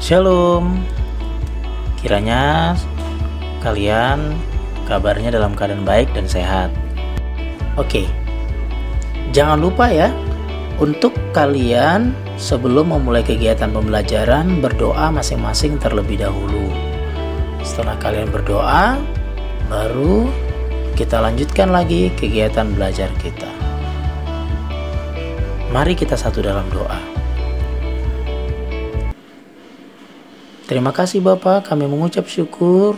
Shalom. Kiranya kalian kabarnya dalam keadaan baik dan sehat. Oke. Jangan lupa ya untuk kalian sebelum memulai kegiatan pembelajaran berdoa masing-masing terlebih dahulu. Setelah kalian berdoa, baru kita lanjutkan lagi kegiatan belajar kita. Mari kita satu dalam doa. Terima kasih Bapak, kami mengucap syukur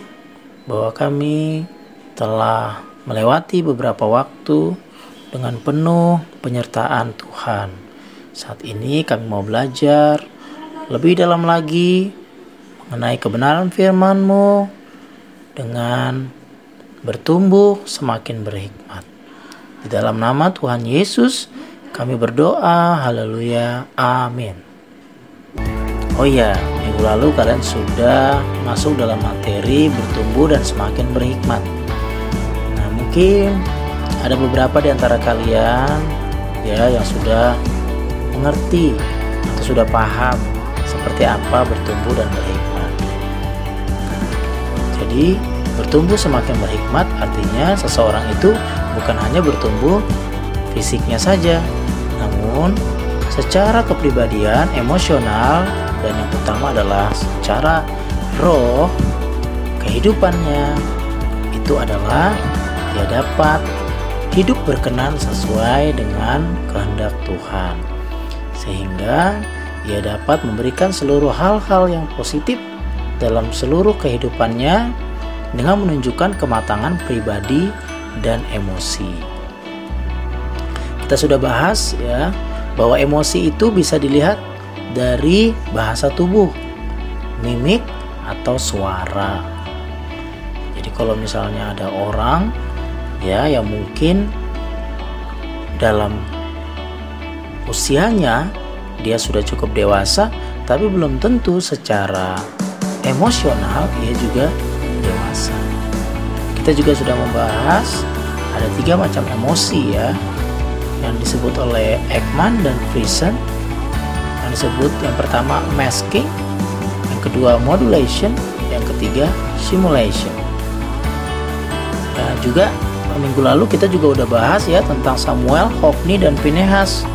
bahwa kami telah melewati beberapa waktu dengan penuh penyertaan Tuhan. Saat ini kami mau belajar lebih dalam lagi mengenai kebenaran firman-Mu dengan bertumbuh semakin berhikmat. Di dalam nama Tuhan Yesus kami berdoa, haleluya, amin. Oh iya, lalu kalian sudah masuk dalam materi bertumbuh dan semakin berhikmat. Nah, mungkin ada beberapa di antara kalian ya yang sudah mengerti atau sudah paham seperti apa bertumbuh dan berhikmat. Jadi bertumbuh semakin berhikmat artinya seseorang itu bukan hanya bertumbuh fisiknya saja, namun secara kepribadian, emosional, dan yang utama adalah secara roh, kehidupannya itu adalah dia dapat hidup berkenan sesuai dengan kehendak Tuhan, sehingga ia dapat memberikan seluruh hal-hal yang positif dalam seluruh kehidupannya dengan menunjukkan kematangan pribadi dan emosi. Kita sudah bahas ya bahwa emosi itu bisa dilihat dari bahasa tubuh, mimik atau suara. Jadi kalau misalnya ada orang ya yang mungkin dalam usianya dia sudah cukup dewasa tapi belum tentu secara emosional ia juga dewasa kita juga sudah membahas ada tiga macam emosi ya yang disebut oleh Ekman dan Friesen disebut yang pertama masking. Yang kedua modulation. Yang ketiga simulation. Nah, juga minggu lalu kita juga udah bahas ya tentang Samuel, Hofni dan Pinehas.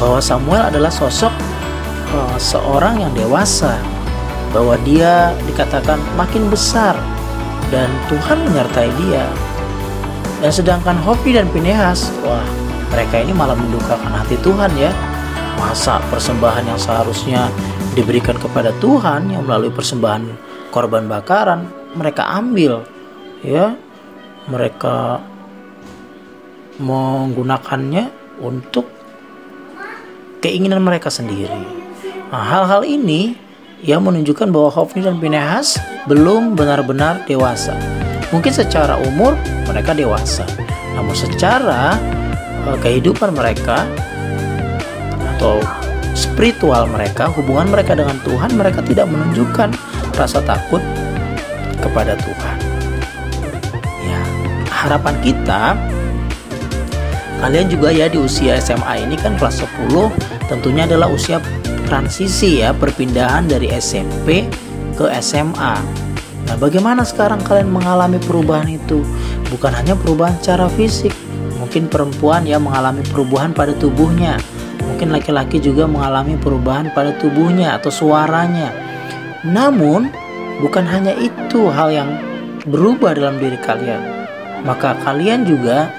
Bahwa Samuel adalah sosok uh, seorang yang dewasa. Bahwa dia dikatakan makin besar dan Tuhan menyertai dia. Dan sedangkan Hofni dan Pinehas wah mereka ini malah mendukakan hati Tuhan ya masa persembahan yang seharusnya diberikan kepada Tuhan yang melalui persembahan korban bakaran mereka ambil ya mereka menggunakannya untuk keinginan mereka sendiri. Nah, hal-hal ini yang menunjukkan bahwa Hofni dan Pinehas belum benar-benar dewasa. Mungkin secara umur mereka dewasa, namun secara uh, kehidupan mereka atau spiritual mereka, hubungan mereka dengan Tuhan, mereka tidak menunjukkan rasa takut kepada Tuhan. Ya, harapan kita kalian juga ya di usia SMA ini kan kelas 10 tentunya adalah usia transisi ya perpindahan dari SMP ke SMA nah bagaimana sekarang kalian mengalami perubahan itu? Bukan hanya perubahan secara fisik mungkin perempuan ya mengalami perubahan pada tubuhnya mungkin laki-laki juga mengalami perubahan pada tubuhnya atau suaranya namun bukan hanya itu hal yang berubah dalam diri kalian maka kalian juga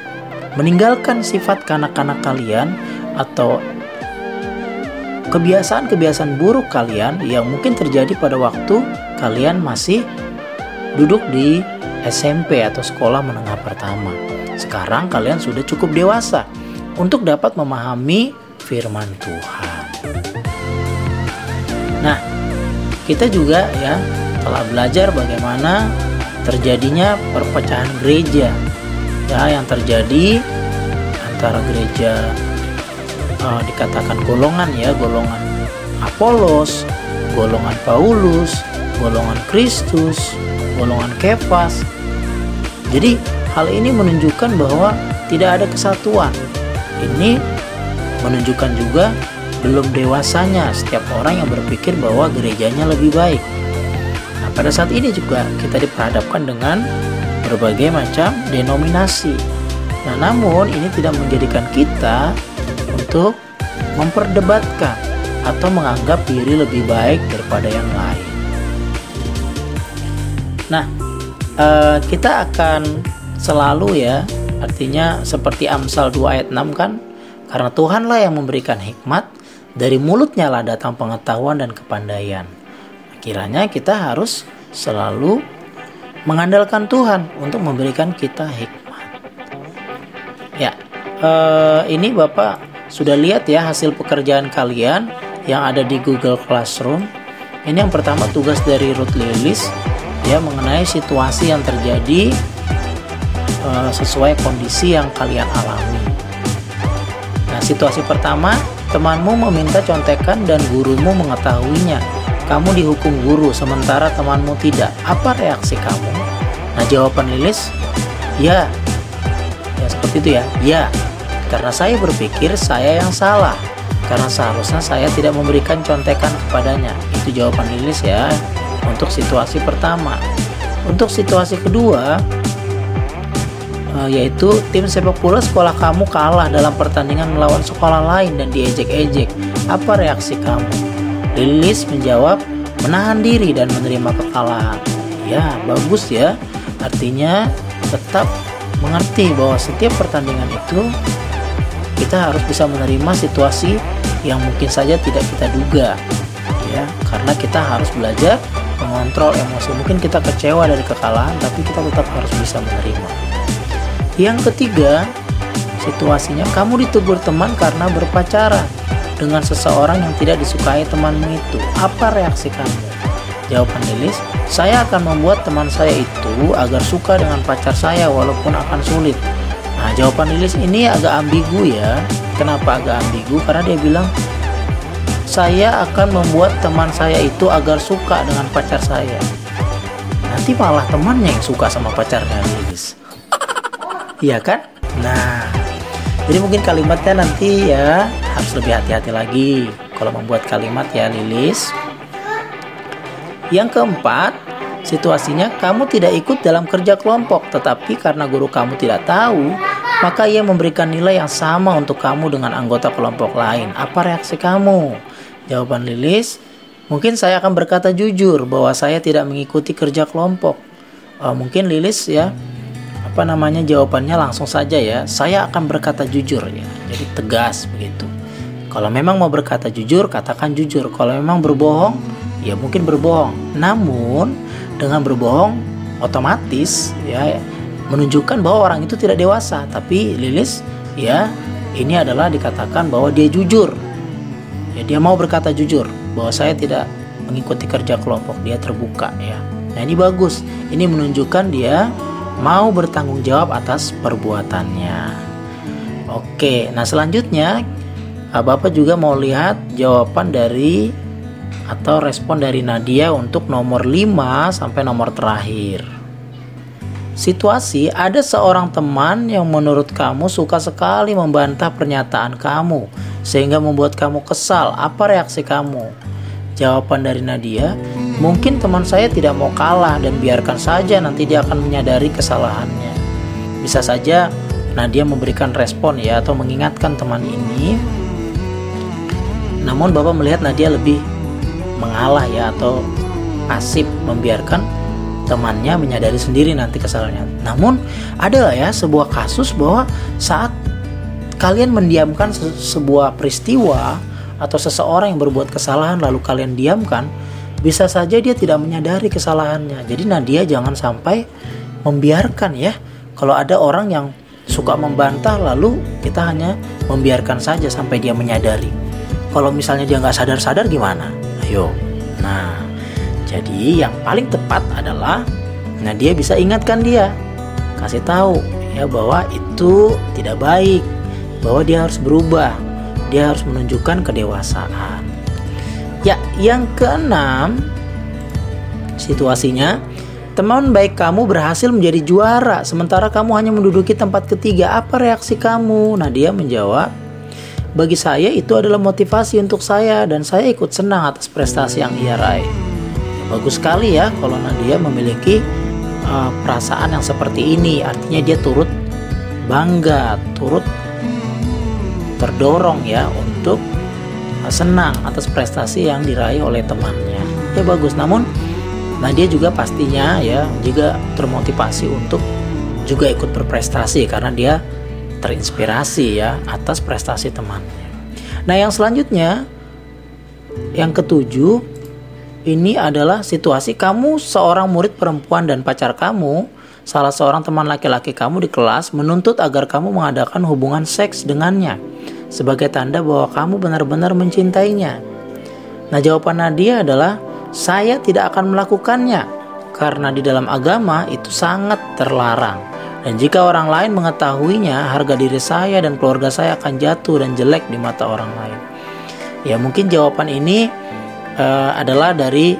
meninggalkan sifat kanak-kanak kalian atau kebiasaan-kebiasaan buruk kalian yang mungkin terjadi pada waktu kalian masih duduk di SMP atau sekolah menengah pertama. Sekarang kalian sudah cukup dewasa untuk dapat memahami firman Tuhan. Nah, kita juga ya telah belajar bagaimana terjadinya perpecahan gereja ya yang terjadi antara gereja uh, dikatakan golongan ya golongan Apolos, golongan Paulus, golongan Kristus, golongan Kefas. Jadi hal ini menunjukkan bahwa tidak ada kesatuan. Ini menunjukkan juga belum dewasanya setiap orang yang berpikir bahwa gerejanya lebih baik. Nah, pada saat ini juga kita diperhadapkan dengan berbagai macam denominasi. Nah, namun ini tidak menjadikan kita untuk memperdebatkan atau menganggap diri lebih baik daripada yang lain. Nah, eh, kita akan selalu ya, artinya seperti Amsal 2 ayat 6 kan, karena Tuhanlah yang memberikan hikmat, dari mulutnya lah datang pengetahuan dan kepandaian. Kiranya kita harus selalu mengandalkan Tuhan untuk memberikan kita hikmat. Ya, eh, ini Bapak sudah lihat ya hasil pekerjaan kalian yang ada di Google Classroom. Ini yang pertama tugas dari Ruth Lillis ya mengenai situasi yang terjadi uh, sesuai kondisi yang kalian alami. Situasi pertama, temanmu meminta contekan dan gurumu mengetahuinya. Kamu dihukum guru sementara temanmu tidak. Apa reaksi kamu? Nah, jawaban Lilis, ya. Ya seperti itu ya. Ya. Karena saya berpikir saya yang salah. Karena seharusnya saya tidak memberikan contekan kepadanya. Itu jawaban Lilis ya untuk situasi pertama. Untuk situasi kedua, yaitu tim sepak bola sekolah kamu kalah dalam pertandingan melawan sekolah lain dan diejek-ejek. Apa reaksi kamu? Lilis menjawab, menahan diri dan menerima kekalahan. Ya, bagus ya. Artinya tetap mengerti bahwa setiap pertandingan itu kita harus bisa menerima situasi yang mungkin saja tidak kita duga ya karena kita harus belajar mengontrol emosi mungkin kita kecewa dari kekalahan tapi kita tetap harus bisa menerima yang ketiga, situasinya kamu ditegur teman karena berpacaran dengan seseorang yang tidak disukai temanmu itu. Apa reaksi kamu? Jawaban Lilis, saya akan membuat teman saya itu agar suka dengan pacar saya walaupun akan sulit. Nah, jawaban Lilis ini agak ambigu ya. Kenapa agak ambigu? Karena dia bilang, saya akan membuat teman saya itu agar suka dengan pacar saya. Nanti malah temannya yang suka sama pacarnya Lilis. Iya kan? Nah, jadi mungkin kalimatnya nanti ya harus lebih hati-hati lagi kalau membuat kalimat ya Lilis. Yang keempat, situasinya kamu tidak ikut dalam kerja kelompok, tetapi karena guru kamu tidak tahu, maka ia memberikan nilai yang sama untuk kamu dengan anggota kelompok lain. Apa reaksi kamu? Jawaban Lilis, mungkin saya akan berkata jujur bahwa saya tidak mengikuti kerja kelompok. Uh, mungkin Lilis ya apa namanya jawabannya langsung saja ya. Saya akan berkata jujur ya. Jadi tegas begitu. Kalau memang mau berkata jujur katakan jujur. Kalau memang berbohong ya mungkin berbohong. Namun dengan berbohong otomatis ya menunjukkan bahwa orang itu tidak dewasa. Tapi Lilis ya ini adalah dikatakan bahwa dia jujur. Ya dia mau berkata jujur bahwa saya tidak mengikuti kerja kelompok. Dia terbuka ya. Nah ini bagus. Ini menunjukkan dia mau bertanggung jawab atas perbuatannya. Oke, nah selanjutnya ah, Bapak juga mau lihat jawaban dari atau respon dari Nadia untuk nomor 5 sampai nomor terakhir. Situasi ada seorang teman yang menurut kamu suka sekali membantah pernyataan kamu sehingga membuat kamu kesal. Apa reaksi kamu? Jawaban dari Nadia, Mungkin teman saya tidak mau kalah dan biarkan saja nanti dia akan menyadari kesalahannya. Bisa saja Nadia memberikan respon ya atau mengingatkan teman ini. Namun Bapak melihat Nadia lebih mengalah ya atau pasif membiarkan temannya menyadari sendiri nanti kesalahannya. Namun ada ya sebuah kasus bahwa saat kalian mendiamkan sebuah peristiwa atau seseorang yang berbuat kesalahan lalu kalian diamkan, bisa saja dia tidak menyadari kesalahannya. Jadi Nadia jangan sampai membiarkan ya. Kalau ada orang yang suka membantah lalu kita hanya membiarkan saja sampai dia menyadari. Kalau misalnya dia nggak sadar-sadar gimana? Ayo. Nah, jadi yang paling tepat adalah Nadia bisa ingatkan dia. Kasih tahu ya bahwa itu tidak baik, bahwa dia harus berubah, dia harus menunjukkan kedewasaan. Ya, yang keenam, situasinya teman baik kamu berhasil menjadi juara sementara kamu hanya menduduki tempat ketiga. Apa reaksi kamu? Nah, dia menjawab, bagi saya itu adalah motivasi untuk saya dan saya ikut senang atas prestasi yang ia raih. Ya, bagus sekali ya kalau Nadia memiliki uh, perasaan yang seperti ini, artinya dia turut bangga, turut terdorong ya untuk senang atas prestasi yang diraih oleh temannya. Ya bagus, namun Nadia juga pastinya ya juga termotivasi untuk juga ikut berprestasi karena dia terinspirasi ya atas prestasi temannya. Nah, yang selanjutnya yang ketujuh ini adalah situasi kamu seorang murid perempuan dan pacar kamu, salah seorang teman laki-laki kamu di kelas menuntut agar kamu mengadakan hubungan seks dengannya sebagai tanda bahwa kamu benar-benar mencintainya. Nah, jawaban Nadia adalah saya tidak akan melakukannya karena di dalam agama itu sangat terlarang. Dan jika orang lain mengetahuinya, harga diri saya dan keluarga saya akan jatuh dan jelek di mata orang lain. Ya, mungkin jawaban ini uh, adalah dari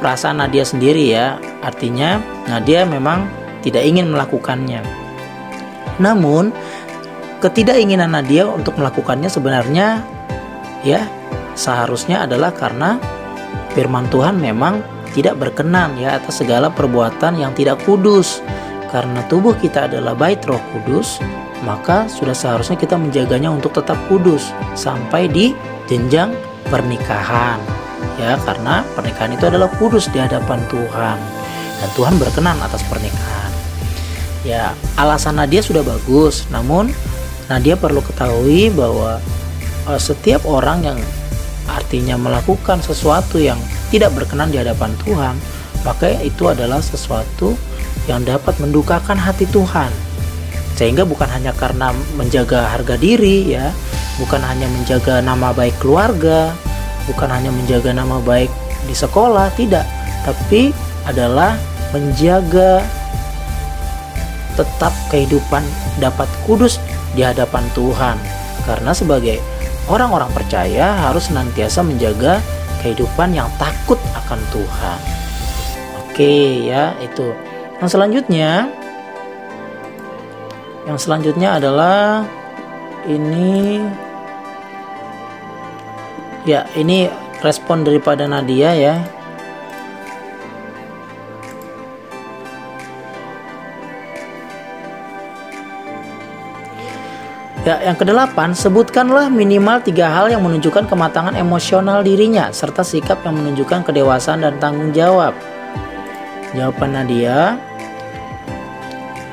perasaan Nadia sendiri ya. Artinya Nadia memang tidak ingin melakukannya. Namun, ketidakinginan Nadia untuk melakukannya sebenarnya ya seharusnya adalah karena firman Tuhan memang tidak berkenan ya atas segala perbuatan yang tidak kudus karena tubuh kita adalah bait Roh Kudus, maka sudah seharusnya kita menjaganya untuk tetap kudus sampai di jenjang pernikahan. Ya, karena pernikahan itu adalah kudus di hadapan Tuhan dan Tuhan berkenan atas pernikahan. Ya, alasan Nadia sudah bagus, namun Nadia perlu ketahui bahwa uh, setiap orang yang artinya melakukan sesuatu yang tidak berkenan di hadapan Tuhan, maka itu adalah sesuatu yang dapat mendukakan hati Tuhan. Sehingga bukan hanya karena menjaga harga diri ya, bukan hanya menjaga nama baik keluarga, bukan hanya menjaga nama baik di sekolah, tidak, tapi adalah menjaga tetap kehidupan dapat kudus di hadapan Tuhan. Karena sebagai orang-orang percaya harus senantiasa menjaga kehidupan yang takut akan Tuhan. Oke ya, itu. Yang selanjutnya yang selanjutnya adalah ini ya ini respon daripada Nadia ya Ya, yang kedelapan, sebutkanlah minimal tiga hal yang menunjukkan kematangan emosional dirinya, serta sikap yang menunjukkan kedewasaan dan tanggung jawab. Jawaban Nadia,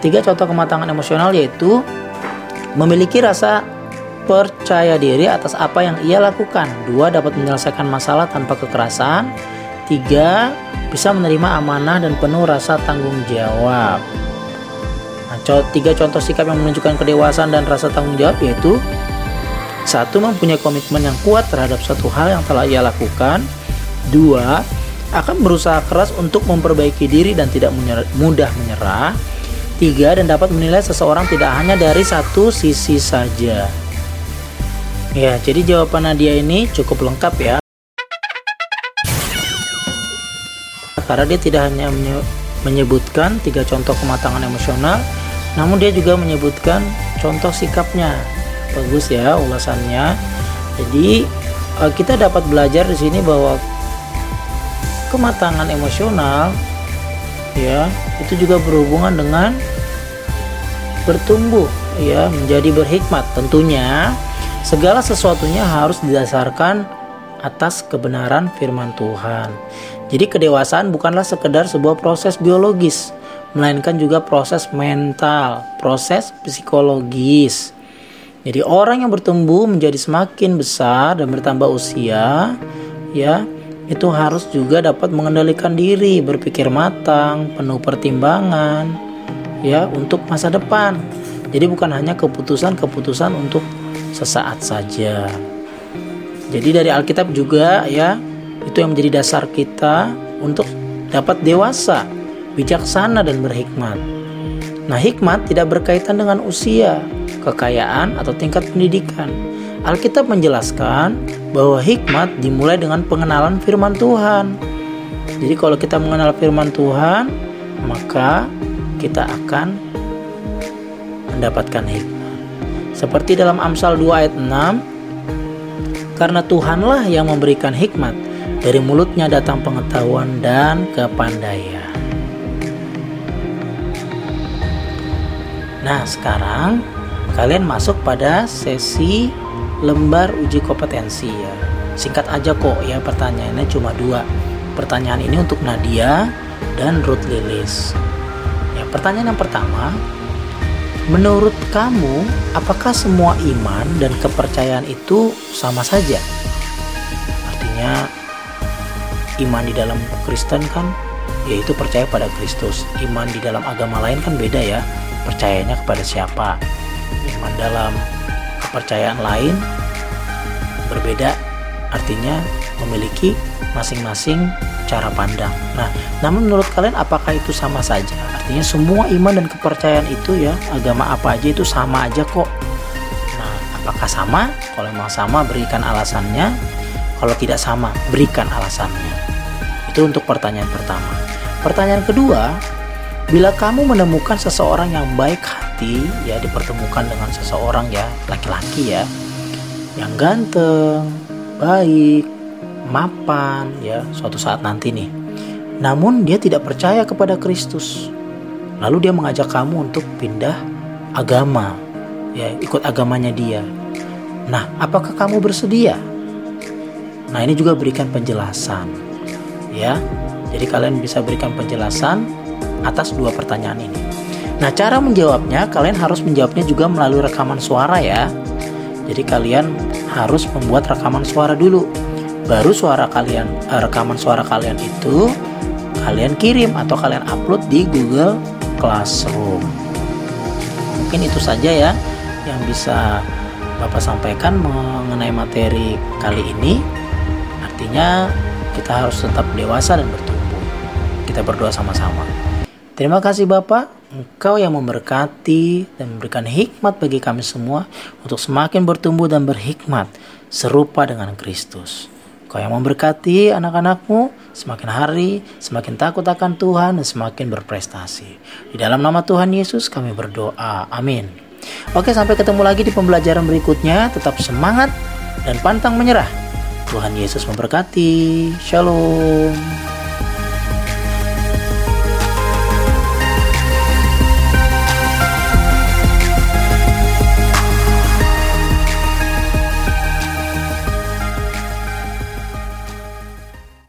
tiga contoh kematangan emosional yaitu memiliki rasa percaya diri atas apa yang ia lakukan. Dua, dapat menyelesaikan masalah tanpa kekerasan. Tiga, bisa menerima amanah dan penuh rasa tanggung jawab. Tiga contoh sikap yang menunjukkan kedewasaan dan rasa tanggung jawab yaitu satu mempunyai komitmen yang kuat terhadap suatu hal yang telah ia lakukan. Dua, akan berusaha keras untuk memperbaiki diri dan tidak mudah menyerah. Tiga, dan dapat menilai seseorang tidak hanya dari satu sisi saja. Ya, jadi jawaban Nadia ini cukup lengkap ya. Karena dia tidak hanya menyebutkan tiga contoh kematangan emosional, namun dia juga menyebutkan contoh sikapnya. Bagus ya ulasannya. Jadi eh, kita dapat belajar di sini bahwa kematangan emosional ya itu juga berhubungan dengan bertumbuh ya menjadi berhikmat tentunya segala sesuatunya harus didasarkan atas kebenaran firman Tuhan jadi kedewasaan bukanlah sekedar sebuah proses biologis melainkan juga proses mental proses psikologis jadi orang yang bertumbuh menjadi semakin besar dan bertambah usia ya itu harus juga dapat mengendalikan diri, berpikir matang, penuh pertimbangan ya untuk masa depan. Jadi bukan hanya keputusan-keputusan untuk sesaat saja. Jadi dari Alkitab juga ya itu yang menjadi dasar kita untuk dapat dewasa, bijaksana dan berhikmat. Nah, hikmat tidak berkaitan dengan usia, kekayaan atau tingkat pendidikan. Alkitab menjelaskan bahwa hikmat dimulai dengan pengenalan firman Tuhan. Jadi kalau kita mengenal firman Tuhan, maka kita akan mendapatkan hikmat. Seperti dalam Amsal 2 ayat 6, karena Tuhanlah yang memberikan hikmat. Dari mulutnya datang pengetahuan dan kepandaian. Nah, sekarang kalian masuk pada sesi lembar uji kompetensi ya. Singkat aja kok ya pertanyaannya cuma dua. Pertanyaan ini untuk Nadia dan Ruth Lilis. Ya, pertanyaan yang pertama, Menurut kamu, apakah semua iman dan kepercayaan itu sama saja? Artinya, iman di dalam Kristen kan yaitu percaya pada Kristus. Iman di dalam agama lain kan beda ya, percayanya kepada siapa. Iman dalam kepercayaan lain berbeda, artinya memiliki masing-masing cara pandang. Nah, namun menurut kalian apakah itu sama saja? Artinya semua iman dan kepercayaan itu ya, agama apa aja itu sama aja kok. Nah, apakah sama? Kalau memang sama, berikan alasannya. Kalau tidak sama, berikan alasannya. Itu untuk pertanyaan pertama. Pertanyaan kedua, bila kamu menemukan seseorang yang baik hati, ya dipertemukan dengan seseorang ya, laki-laki ya, yang ganteng, baik, mapan ya suatu saat nanti nih. Namun dia tidak percaya kepada Kristus. Lalu dia mengajak kamu untuk pindah agama, ya ikut agamanya dia. Nah, apakah kamu bersedia? Nah, ini juga berikan penjelasan. Ya. Jadi kalian bisa berikan penjelasan atas dua pertanyaan ini. Nah, cara menjawabnya kalian harus menjawabnya juga melalui rekaman suara ya. Jadi kalian harus membuat rekaman suara dulu baru suara kalian uh, rekaman suara kalian itu kalian kirim atau kalian upload di Google Classroom. Mungkin itu saja ya yang bisa Bapak sampaikan mengenai materi kali ini. Artinya kita harus tetap dewasa dan bertumbuh. Kita berdoa sama-sama. Terima kasih Bapak, Engkau yang memberkati dan memberikan hikmat bagi kami semua untuk semakin bertumbuh dan berhikmat serupa dengan Kristus. Kau yang memberkati anak-anakmu semakin hari, semakin takut akan Tuhan dan semakin berprestasi. Di dalam nama Tuhan Yesus kami berdoa. Amin. Oke, sampai ketemu lagi di pembelajaran berikutnya. Tetap semangat dan pantang menyerah. Tuhan Yesus memberkati. Shalom.